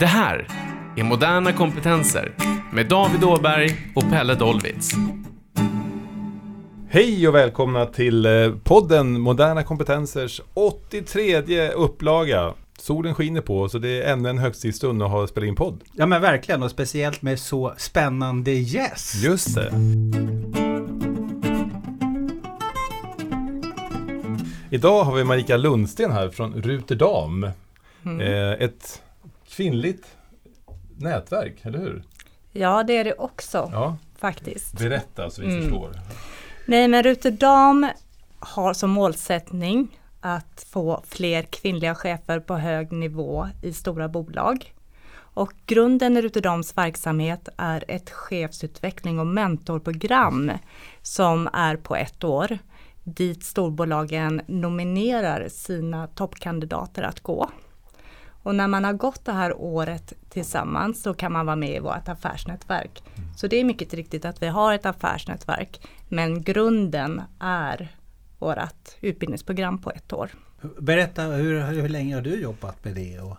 Det här är Moderna kompetenser med David Åberg och Pelle Dolvitz. Hej och välkomna till eh, podden Moderna kompetensers 83 upplaga. Solen skiner på så det är ännu en högtidsstund att ha spelat in podd. Ja men verkligen och speciellt med så spännande gäst. Just det. Idag har vi Marika Lundsten här från Ruterdam. Mm. Eh, ett kvinnligt nätverk, eller hur? Ja, det är det också Ja, faktiskt. berätta så vi Mm. förstår. Nej, men Ruterdam har som målsättning att få fler kvinnliga chefer på hög nivå i stora bolag. Och grunden i Ruterdams verksamhet är ett chefsutveckling och mentorprogram som är på ett år dit storbolagen nominerar sina toppkandidater att gå. Och när man har gått det här året tillsammans så kan man vara med i vårt affärsnätverk. Så det är mycket riktigt att vi har ett affärsnätverk men grunden är vårt utbildningsprogram på ett år. Berätta hur, hur länge har du jobbat med det och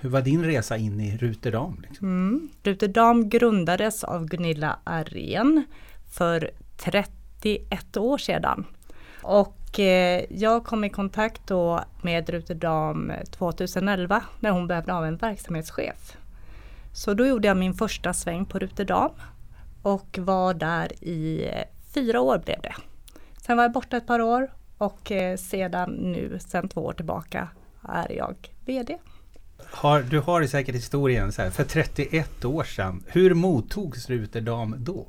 hur var din resa in i Ruterdam? Liksom? Mm. Ruterdam grundades av Gunilla Arén för 31 år sedan. Och eh, jag kom i kontakt då med Ruterdam 2011 när hon behövde ha en verksamhetschef. Så då gjorde jag min första sväng på Ruterdam och var där i eh, fyra år blev det. Sen var jag borta ett par år och eh, sedan nu, sedan två år tillbaka, är jag VD. Har, du har säkert historien så här, för 31 år sedan. Hur mottogs Ruterdam då?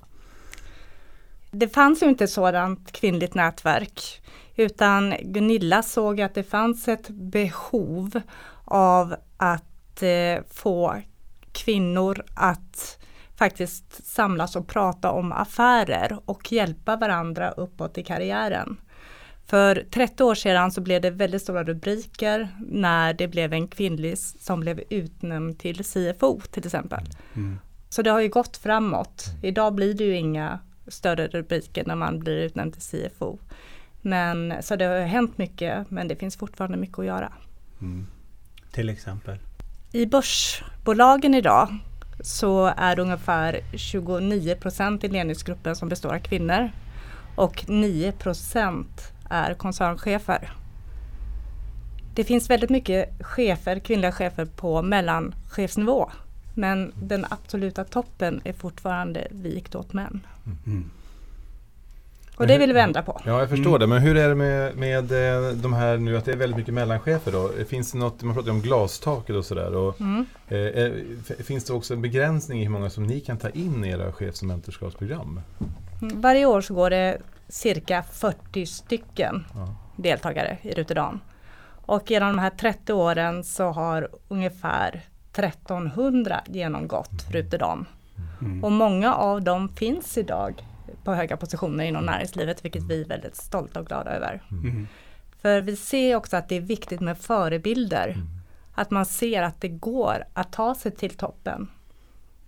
Det fanns ju inte ett sådant kvinnligt nätverk utan Gunilla såg att det fanns ett behov av att eh, få kvinnor att faktiskt samlas och prata om affärer och hjälpa varandra uppåt i karriären. För 30 år sedan så blev det väldigt stora rubriker när det blev en kvinnlig som blev utnämnd till CFO till exempel. Mm. Så det har ju gått framåt. Idag blir det ju inga större rubriker när man blir utnämnd till CFO. Men, så det har hänt mycket men det finns fortfarande mycket att göra. Mm. Till exempel. I börsbolagen idag så är det ungefär 29 procent i ledningsgruppen som består av kvinnor och 9 procent är koncernchefer. Det finns väldigt mycket chefer, kvinnliga chefer på mellanchefsnivå. Men den absoluta toppen är fortfarande vikt åt män. Mm. Och det vill vi ändra på. Ja, jag förstår Mm. det. Men hur är det med, med eh, de här nu att det är väldigt mycket mellanchefer då? Finns det något, man pratar ju om glastaket och sådär. Och, Mm. eh, eh, finns det också en begränsning i hur många som ni kan ta in i era chefs och mentorskapsprogram? Mm. Varje år så går det cirka 40 stycken Ja. deltagare i Ruterdam. Och genom de här 30 åren så har ungefär 1300 genomgått Ruterdam. Mm. Och många av dem finns idag på höga positioner inom näringslivet, vilket vi är väldigt stolta och glada över. Mm. För vi ser också att det är viktigt med förebilder. Att man ser att det går att ta sig till toppen.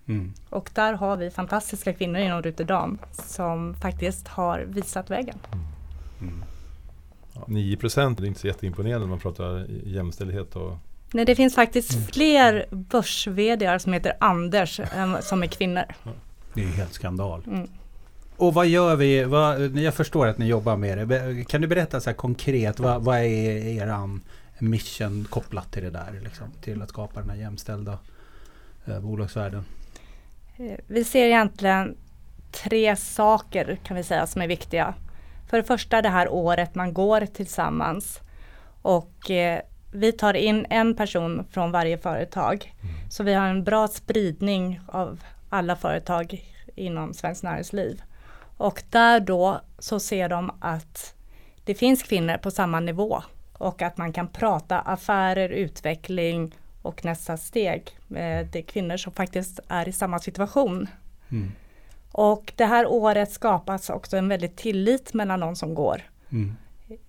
Mm. Och där har vi fantastiska kvinnor inom Ruterdam som faktiskt har visat vägen. Ja, 9 procent är inte så jätteimponerande när man pratar jämställdhet och Nej, det finns faktiskt fler börs som heter Anders än som är kvinnor. Det är helt skandal. Mm. Och vad gör vi? Vad, jag förstår att ni jobbar med det. Kan du berätta så här konkret, vad, vad är eran mission kopplat till det där? Liksom, till att skapa den här jämställda eh, bolagsvärlden? Eh, Vi ser egentligen tre saker kan vi säga som är viktiga. För det första det här året man går tillsammans och eh, vi tar in en person från varje företag. Så vi har en bra spridning av alla företag inom Svenskt Näringsliv. Och där då så ser de att det finns kvinnor på samma nivå och att man kan prata affärer, utveckling och nästa steg. Eh, Det är kvinnor som faktiskt är i samma situation. Mm. Och det här året skapas också en väldigt tillit mellan de som går. Mm.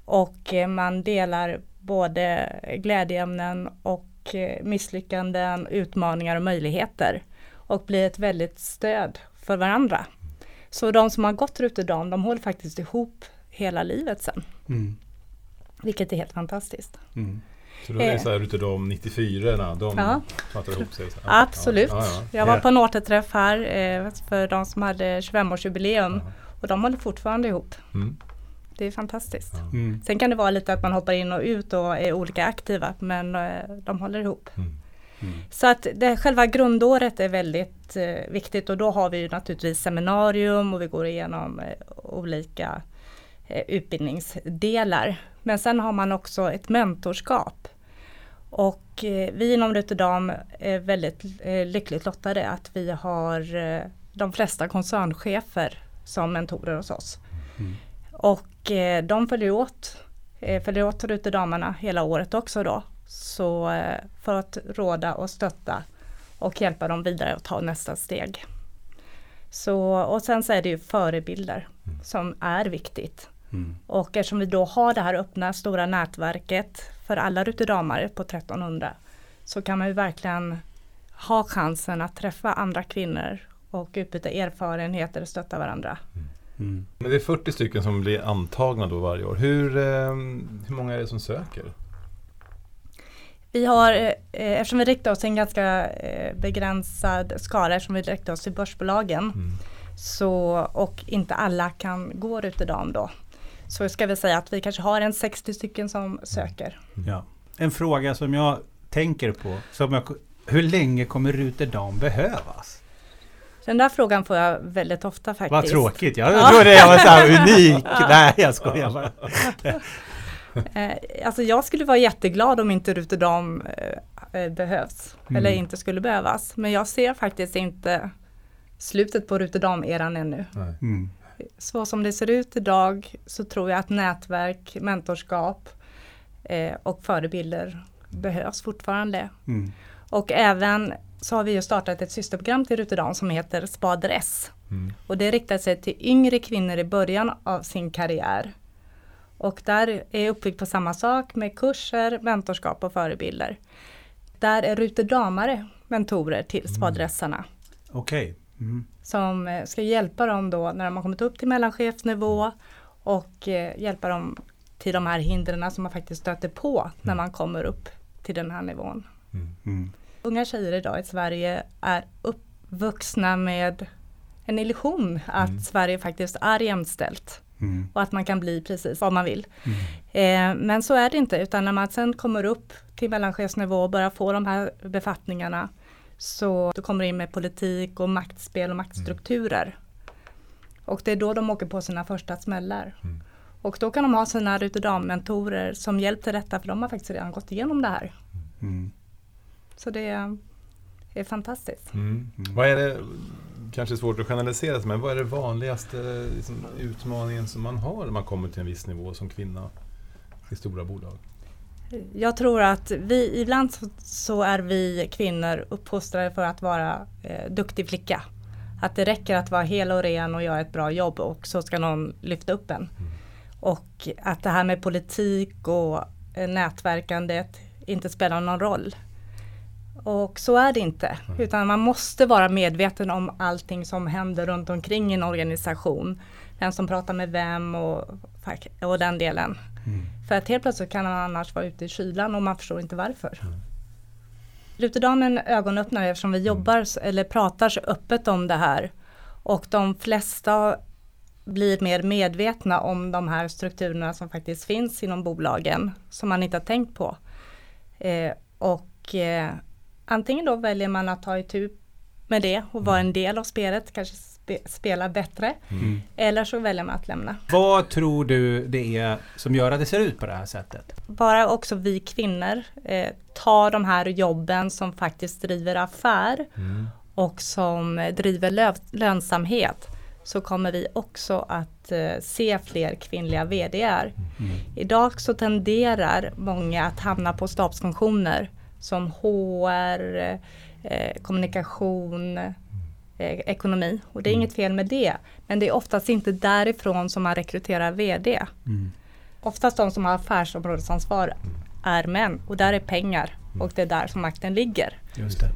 Och eh, man delar både glädjeämnen och eh, misslyckanden, utmaningar och möjligheter. Och blir ett väldigt stöd för varandra. Så de som har gått Ruterdam, de håller faktiskt ihop hela livet sen. Mm. Vilket är helt fantastiskt. Mm. Så då är det Eh. så här de 94 de Ja. pratar ihop sig? Så här. Absolut. Ja, ja, Jag var Ja. på en återträff här eh, för de som hade 25-årsjubileum Ja. och de håller fortfarande ihop. Mm. Det är fantastiskt. Mm. Sen kan det vara lite att man hoppar in och ut och är olika aktiva men eh, de håller ihop. Mm. Mm. Så att det, själva grundåret är väldigt eh, viktigt och då har vi ju naturligtvis seminarium och vi går igenom eh, olika eh, utbildningsdelar. Men sen har man också ett mentorskap. Och eh, vi inom Ruterdam är väldigt eh, lyckligt lottade att vi har de flesta koncernchefer som mentorer hos oss. Mm. Och eh, de följer åt, eh, följer åt Rutterdamerna hela året också då. Så eh, för att råda och stötta och hjälpa dem vidare att ta nästa steg. Så, och sen så är det ju förebilder som är viktigt. Mm. Och eftersom vi då har det här öppna stora nätverket för alla Rutterdamare på 1300 så kan man ju verkligen ha chansen att träffa andra kvinnor och utbyta erfarenheter och stötta varandra. Mm. Men det är 40 stycken som blir antagna då varje år. Hur, eh, hur många är det som söker? Vi har, eh, eftersom vi riktar oss till en ganska eh, begränsad skara, eftersom vi riktar oss till börsbolagen, Mm. så, och inte alla kan gå Rutterdam då, så ska vi säga att vi kanske har en 60 stycken som söker. Ja. En fråga som jag tänker på. Som jag, hur länge kommer Ruterdam behövas? Den där frågan får jag väldigt ofta faktiskt. Vad trodde Jag trodde jag var så här unik. Nej, jag skojar bara. Eh, alltså jag skulle vara jätteglad om inte Ruterdam eh, eh, behövs, Mm. eller inte skulle behövas. Men jag ser faktiskt inte slutet på Rutterdam-eran ännu. Nej. Mm. Så som det ser ut idag så tror jag att nätverk, mentorskap eh, och förebilder behövs fortfarande. Mm. Och även så har vi ju startat ett systerprogram till Rotterdam som heter Spader S. Mm. Och det riktar sig till yngre kvinnor i början av sin karriär. Och där är uppbyggt på samma sak med kurser, mentorskap och förebilder. Där är Ruterdamare mentorer till spadressarna Okej. Mm. som eh, ska hjälpa dem då när de har kommit upp till mellanchefsnivå och eh, hjälpa dem till de här hindren som man faktiskt stöter på när man kommer upp till den här nivån. Mm. Unga tjejer idag i Sverige är uppvuxna med en illusion att Sverige faktiskt är jämställt Mm. och att man kan bli precis vad man vill. Mm. Eh, men så är det inte utan när man sen kommer upp till mellanchefsnivå och börjar få de här befattningarna så då kommer det in med politik och maktspel och maktstrukturer. Och det är då de åker på sina första smällar. Mm. Och då kan de ha sina Ruterdam-mentorer som hjälp till detta för de har faktiskt redan gått igenom det här. Mm. Så det är, är fantastiskt. Mm. Vad är det, kanske svårt att generalisera, men vad är det vanligaste liksom, utmaningen som man har när man kommer till en viss nivå som kvinna i stora bolag? Jag tror att vi, ibland så, så är vi kvinnor uppfostrade för att vara eh, duktig flicka. Att det räcker att vara hel och ren och göra ett bra jobb och så ska någon lyfta upp en. Och att det här med politik och eh, nätverkandet inte spelar någon roll. Och så är det inte, utan man måste vara medveten om allting som händer runt omkring en organisation. Vem som pratar med vem och, och den delen. Mm. För att helt plötsligt kan man annars vara ute i kylan och man förstår inte varför. Ruterdam är en ögonöppnare eftersom vi jobbar s- eller pratar så öppet om det här. Och de flesta blir mer medvetna om de här strukturerna som faktiskt finns inom bolagen som man inte har tänkt på. Eh, och eh, antingen då väljer man att ta itu med det och vara en del av spelet, kanske spe, spela bättre. Mm. Eller så väljer man att lämna. Vad tror du det är som gör att det ser ut på det här sättet? bara också vi kvinnor eh, tar de här jobben som faktiskt driver affär Mm. och som driver lö- lönsamhet så kommer vi också att eh, se fler kvinnliga VDR. Mm. Idag så tenderar många att hamna på stabsfunktioner som HR, eh, kommunikation, eh, ekonomi. Och det är inget fel med det. Men det är oftast inte därifrån som man rekryterar VD. Mm. Oftast de som har affärsområdesansvar är män och där är pengar och det är där som makten ligger. Just det.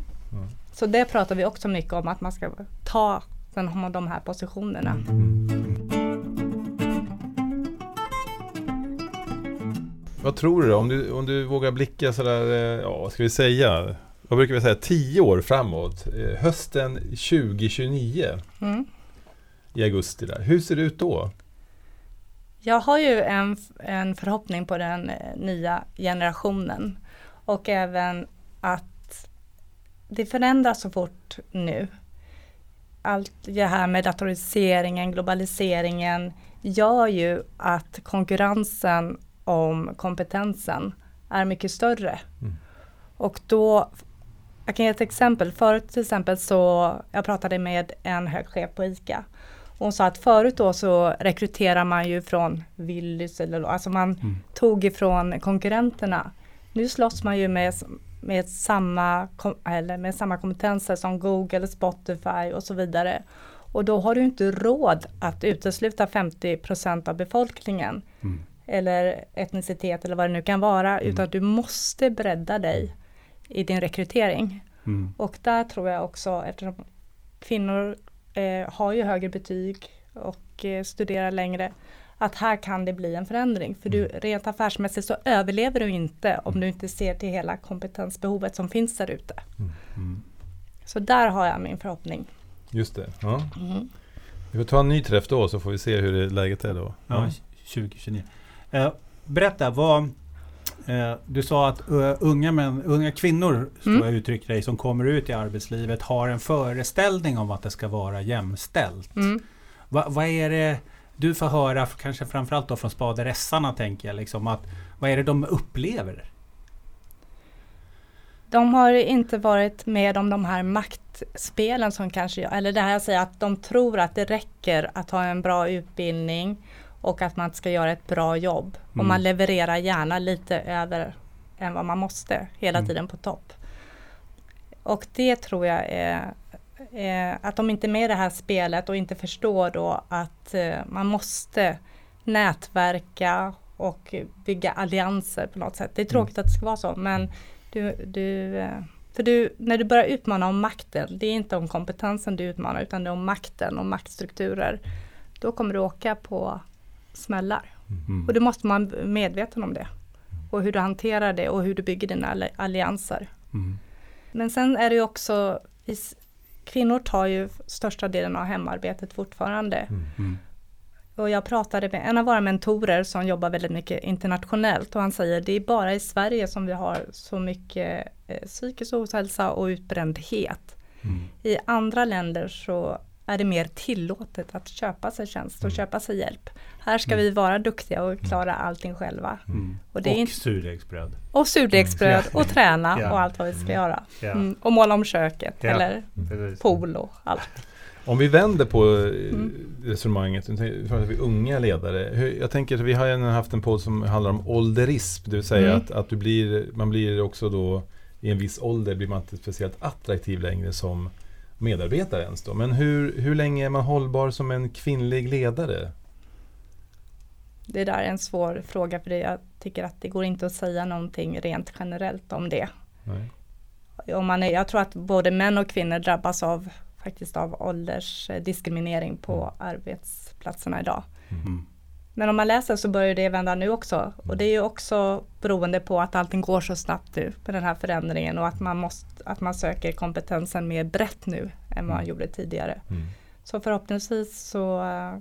Så det pratar vi också mycket om att man ska ta den, de här positionerna. Vad tror du då? Om du, om du vågar blicka sådär, eh, ja vad ska vi säga? Vad brukar vi säga? Tio år framåt. Eh, hösten 2029 Mm. i augusti där. Hur ser det ut då? Jag har ju en, en förhoppning på den eh, nya generationen och även att det förändras så fort nu. Allt det här med datoriseringen, globaliseringen gör ju att konkurrensen om kompetensen är mycket större. Mm. Och då, jag kan ge ett exempel. Förut till exempel så, jag pratade med en hög chef på ICA hon sa att förut då så rekryterar man ju från Willys eller alltså man Mm. tog ifrån konkurrenterna. Nu slåss man ju med, med, samma, eller med samma kompetenser som Google, Spotify och så vidare. Och då har du inte råd att utesluta 50% av befolkningen Mm. Eller etnicitet eller vad det nu kan vara, Mm. utan du måste bredda dig i din rekrytering. Mm. Och där tror jag också, eftersom kvinnor eh, har ju högre betyg och eh, studerar längre, att här kan det bli en förändring. För du, rent affärsmässigt så överlever du inte om du inte ser till hela kompetensbehovet som finns där ute. Mm. Så där har jag min förhoppning. Just det. Ja. Mm. Vi får ta en ny träff då så får vi se hur det, läget är då. Ja, 2029. Eh, berätta, vad... Eh, du sa att eh, unga, män, unga kvinnor, tror Mm. jag uttryckte dig, som kommer ut i arbetslivet har en föreställning om att det ska vara jämställt. Mm. Va, vad är det du får höra, kanske framförallt då från spaderessarna tänker jag, liksom att vad är det de upplever? De har inte varit med om de här maktspelen som kanske, eller det här jag säger att de tror att det räcker att ha en bra utbildning och att man ska göra ett bra jobb. Och Mm. man levererar gärna lite över än vad man måste hela Mm. tiden på topp. Och det tror jag är, är att de inte är med i det här spelet och inte förstår då att eh, man måste nätverka och bygga allianser på något sätt. Det är tråkigt att det ska vara så men du, du, eh, för du, när du börjar utmana om makten, det är inte om kompetensen du utmanar utan det är om makten och maktstrukturer. Då kommer du åka på smällar. Mm. Och då måste man vara medveten om det. Och hur du hanterar det och hur du bygger dina alli- allianser. Mm. Men sen är det ju också, kvinnor tar ju största delen av hemarbetet fortfarande. Mm. Och jag pratade med en av våra mentorer som jobbar väldigt mycket internationellt och han säger det är bara i Sverige som vi har så mycket eh, psykisk ohälsa och utbrändhet. Mm. I andra länder så är det mer tillåtet att köpa sig tjänst och Mm. köpa sig hjälp. Här ska vi vara duktiga och klara allting själva. Mm. Och det är Och inte- surdegsbröd. Och surdegsbröd Ja. och träna Ja. och allt vad vi ska göra. Ja. Mm. Och måla om köket Ja. eller pool och allt. Om vi vänder på eh, Mm. resonemanget, pratar vi unga ledare. Jag tänker att vi har haft en podd som handlar om ålderism, det vill säga Mm. att, att du blir, man blir också då i en viss ålder blir man inte speciellt attraktiv längre som medarbetare ens då. Men hur, hur länge är man hållbar som en kvinnlig ledare? Det där är en svår fråga för det. jag tycker att det går inte att säga någonting rent generellt om det. Nej. Om man är, jag tror att både män och kvinnor drabbas av faktiskt av åldersdiskriminering på arbetsplatserna idag. Mm. Men om man läser så börjar det vända nu också. Och det är ju också beroende på att allting går så snabbt nu på den här förändringen och att man, måste, att man söker kompetensen mer brett nu än vad man gjorde tidigare. Mm. Så förhoppningsvis så eh,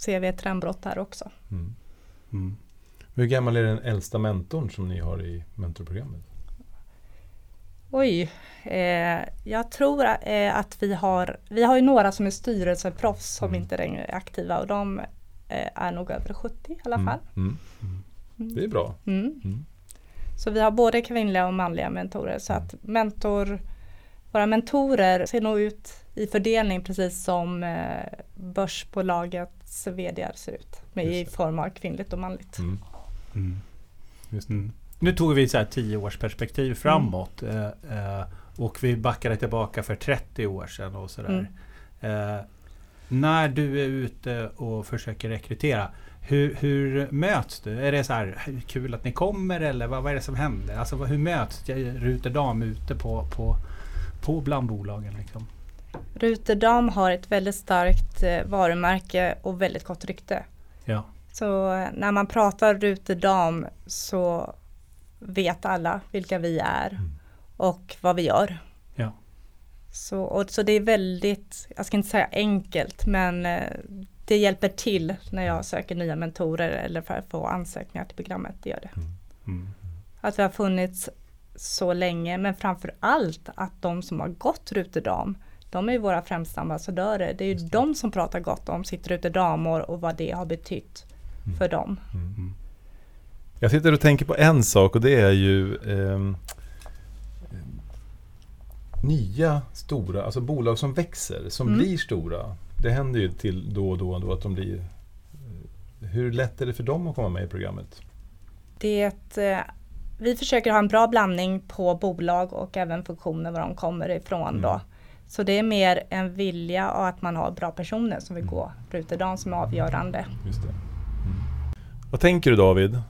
ser vi ett trendbrott där också. Mm. Mm. Hur gammal är den äldsta mentorn som ni har i mentorprogrammet? Oj, eh, jag tror eh, att vi har, vi har ju några som är styrelseproffs som Mm. inte längre är aktiva och de är nog över 70 i alla fall. Mm. Mm. Det är bra. Mm. Mm. Så vi har både kvinnliga och manliga mentorer. Så att mentor, våra mentorer ser nog ut i fördelning precis som eh, börsbolagets vd ser ut. Med i form av kvinnligt och manligt. Mm. Mm. Mm. Nu tog vi så här 10 års perspektiv framåt. Eh, eh, och vi backade tillbaka för 30 år sedan och sådär. Eh, när du är ute och försöker rekrytera. Hur, hur möts du? Är det så här kul att ni kommer eller vad, vad är det som händer? Alltså hur möts Ruterdam ute på, på, på bland bolagen? Liksom? Ruterdam har ett väldigt starkt eh, varumärke och väldigt gott rykte. Ja. Så eh, när man pratar Ruterdam så vet alla vilka vi är Mm. och vad vi gör. Så, och, så det är väldigt, jag ska inte säga enkelt, men eh, det hjälper till när jag söker nya mentorer eller för att få ansökningar till programmet. Det gör det. Mm. Att vi har funnits så länge, men framför allt att de som har gått Ruterdam, de är ju våra främsta ambassadörer. Det är ju de som pratar gott om sitt Ruterdamår och vad det har betytt Mm. för dem. Jag sitter och tänker på en sak och det är ju ehm, nya stora, alltså bolag som växer, som Mm. blir stora. Det händer ju till då och då, då att de blir... Hur lätt är det för dem att komma med i programmet? Det, eh, vi försöker ha en bra blandning på bolag och även funktioner var de kommer ifrån Mm. då. Så det är mer en vilja och att man har bra personer som vill Mm. gå Ruterdam som är avgörande. Just det. Mm. Vad tänker du David?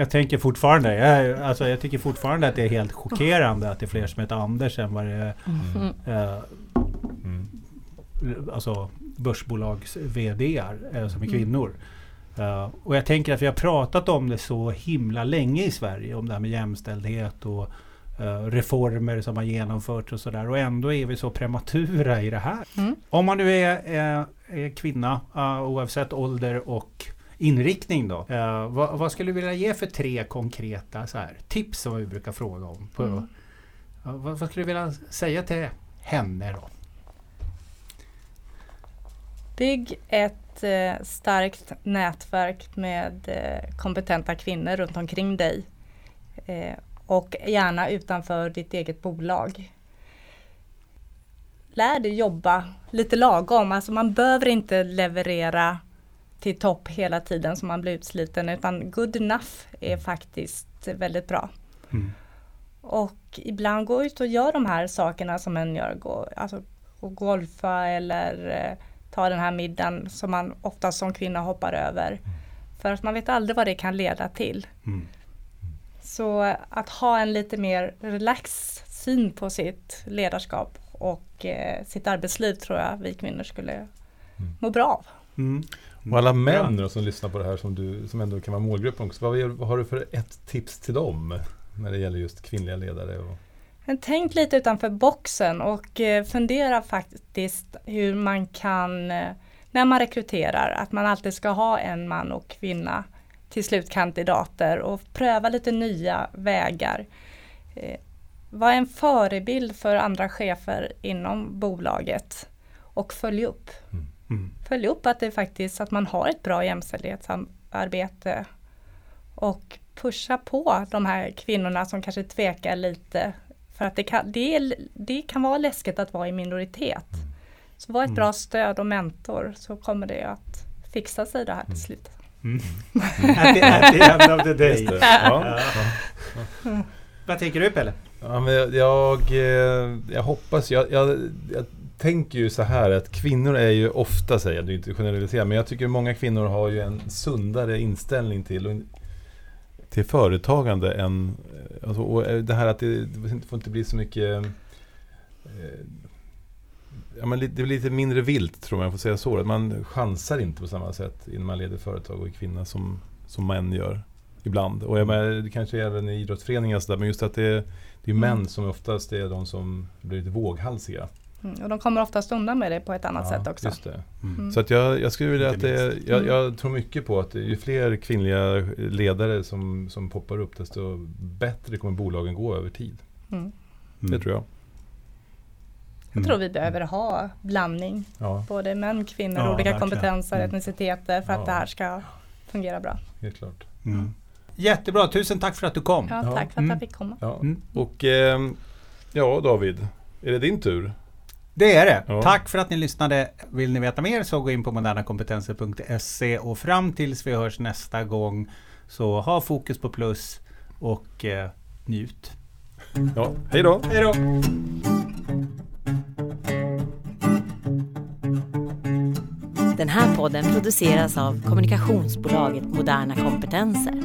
Jag tänker fortfarande, jag, alltså jag tycker fortfarande att det är helt chockerande att det är fler som heter Anders än vad det är Mm. eh, Mm. alltså börsbolags VDR eh, som är Mm. kvinnor. Eh, och jag tänker att vi har pratat om det så himla länge i Sverige. Om det här med jämställdhet och eh, reformer som har genomförts och sådär. Och ändå är vi så prematura i det här. Mm. Om man nu är, är, är kvinna eh, oavsett ålder och inriktning då. eh, vad, vad skulle du vilja ge för tre konkreta så här, tips som vi brukar fråga om? På, Mm. Vad, vad skulle du vilja säga till henne då? Bygg ett eh, starkt nätverk med eh, kompetenta kvinnor runt omkring dig. Eh, och gärna utanför ditt eget bolag. Lär dig jobba lite lagom, alltså man behöver inte leverera till topp hela tiden så man blir utsliten utan good enough är faktiskt väldigt bra. Mm. Och ibland gå ut och gör de här sakerna som en gör, gå, alltså gå golfa eller eh, ta den här middagen som man ofta som kvinna hoppar över. För att man vet aldrig vad det kan leda till. Mm. Så eh, att ha en lite mer relax syn på sitt ledarskap och eh, sitt arbetsliv tror jag vi kvinnor skulle må bra av. Mm. Och alla män då som lyssnar på det här som, du, som ändå kan vara målgruppen också. Vad, vad har du för ett tips till dem? När det gäller just kvinnliga ledare? Och, Men tänk lite utanför boxen och eh, fundera faktiskt hur man kan, eh, när man rekryterar, att man alltid ska ha en man och kvinna till slutkandidater och pröva lite nya vägar. Eh, Var en förebild för andra chefer inom bolaget och följ upp. Mm. Följ upp att det faktiskt att man har ett bra jämställdhetsarbete och pusha på de här kvinnorna som kanske tvekar lite. För att det kan, det, är, det kan vara läskigt att vara i minoritet. Så var ett Mm. bra stöd och mentor så kommer det att fixa sig det här till slut. Mm. at, the, at the end of the day. Det. Ja. Vad tänker du Pelle? Ja, men jag, jag, eh, jag hoppas, jag, jag, jag tänker ju så här att kvinnor är ju ofta, säger jag, det är inte generalisera, men jag tycker många kvinnor har ju en sundare inställning till, till företagande än, eh, alltså, och eh, det här att det, det får inte bli så mycket eh, Ja, men det blir lite mindre vilt tror man, jag får säga så. Att Man chansar inte på samma sätt innan man leder företag och är kvinna som, som män gör ibland. Och jag menar, det kanske är även i idrottsföreningar och så där, men just att det, det är män Mm. som oftast är de som blir lite våghalsiga. Mm. Och de kommer oftast undan med det på ett annat sätt också. Just det. Mm. Så att jag, jag skulle vilja att det, jag, Mm. jag tror mycket på att ju fler kvinnliga ledare som, som poppar upp, desto bättre kommer bolagen gå över tid. Mm. Det tror jag. Jag tror vi behöver ha blandning, Ja, både män, kvinnor, Ja, olika verkligen. kompetenser, Mm. etniciteter för att Ja. det här ska fungera bra. helt klart. Mm. Jättebra, tusen tack för att du kom. Ja, Ja. tack för att Mm. jag fick komma. Ja. Mm. Och ehm, ja, David, är det din tur? Det är det. Ja. Tack för att ni lyssnade. Vill ni veta mer så gå in på modernakompetenser.se och fram tills vi hörs nästa gång så ha fokus på plus och eh, njut. Ja, hej då! Hej då! Den här podden produceras av kommunikationsbolaget Moderna Kompetenser.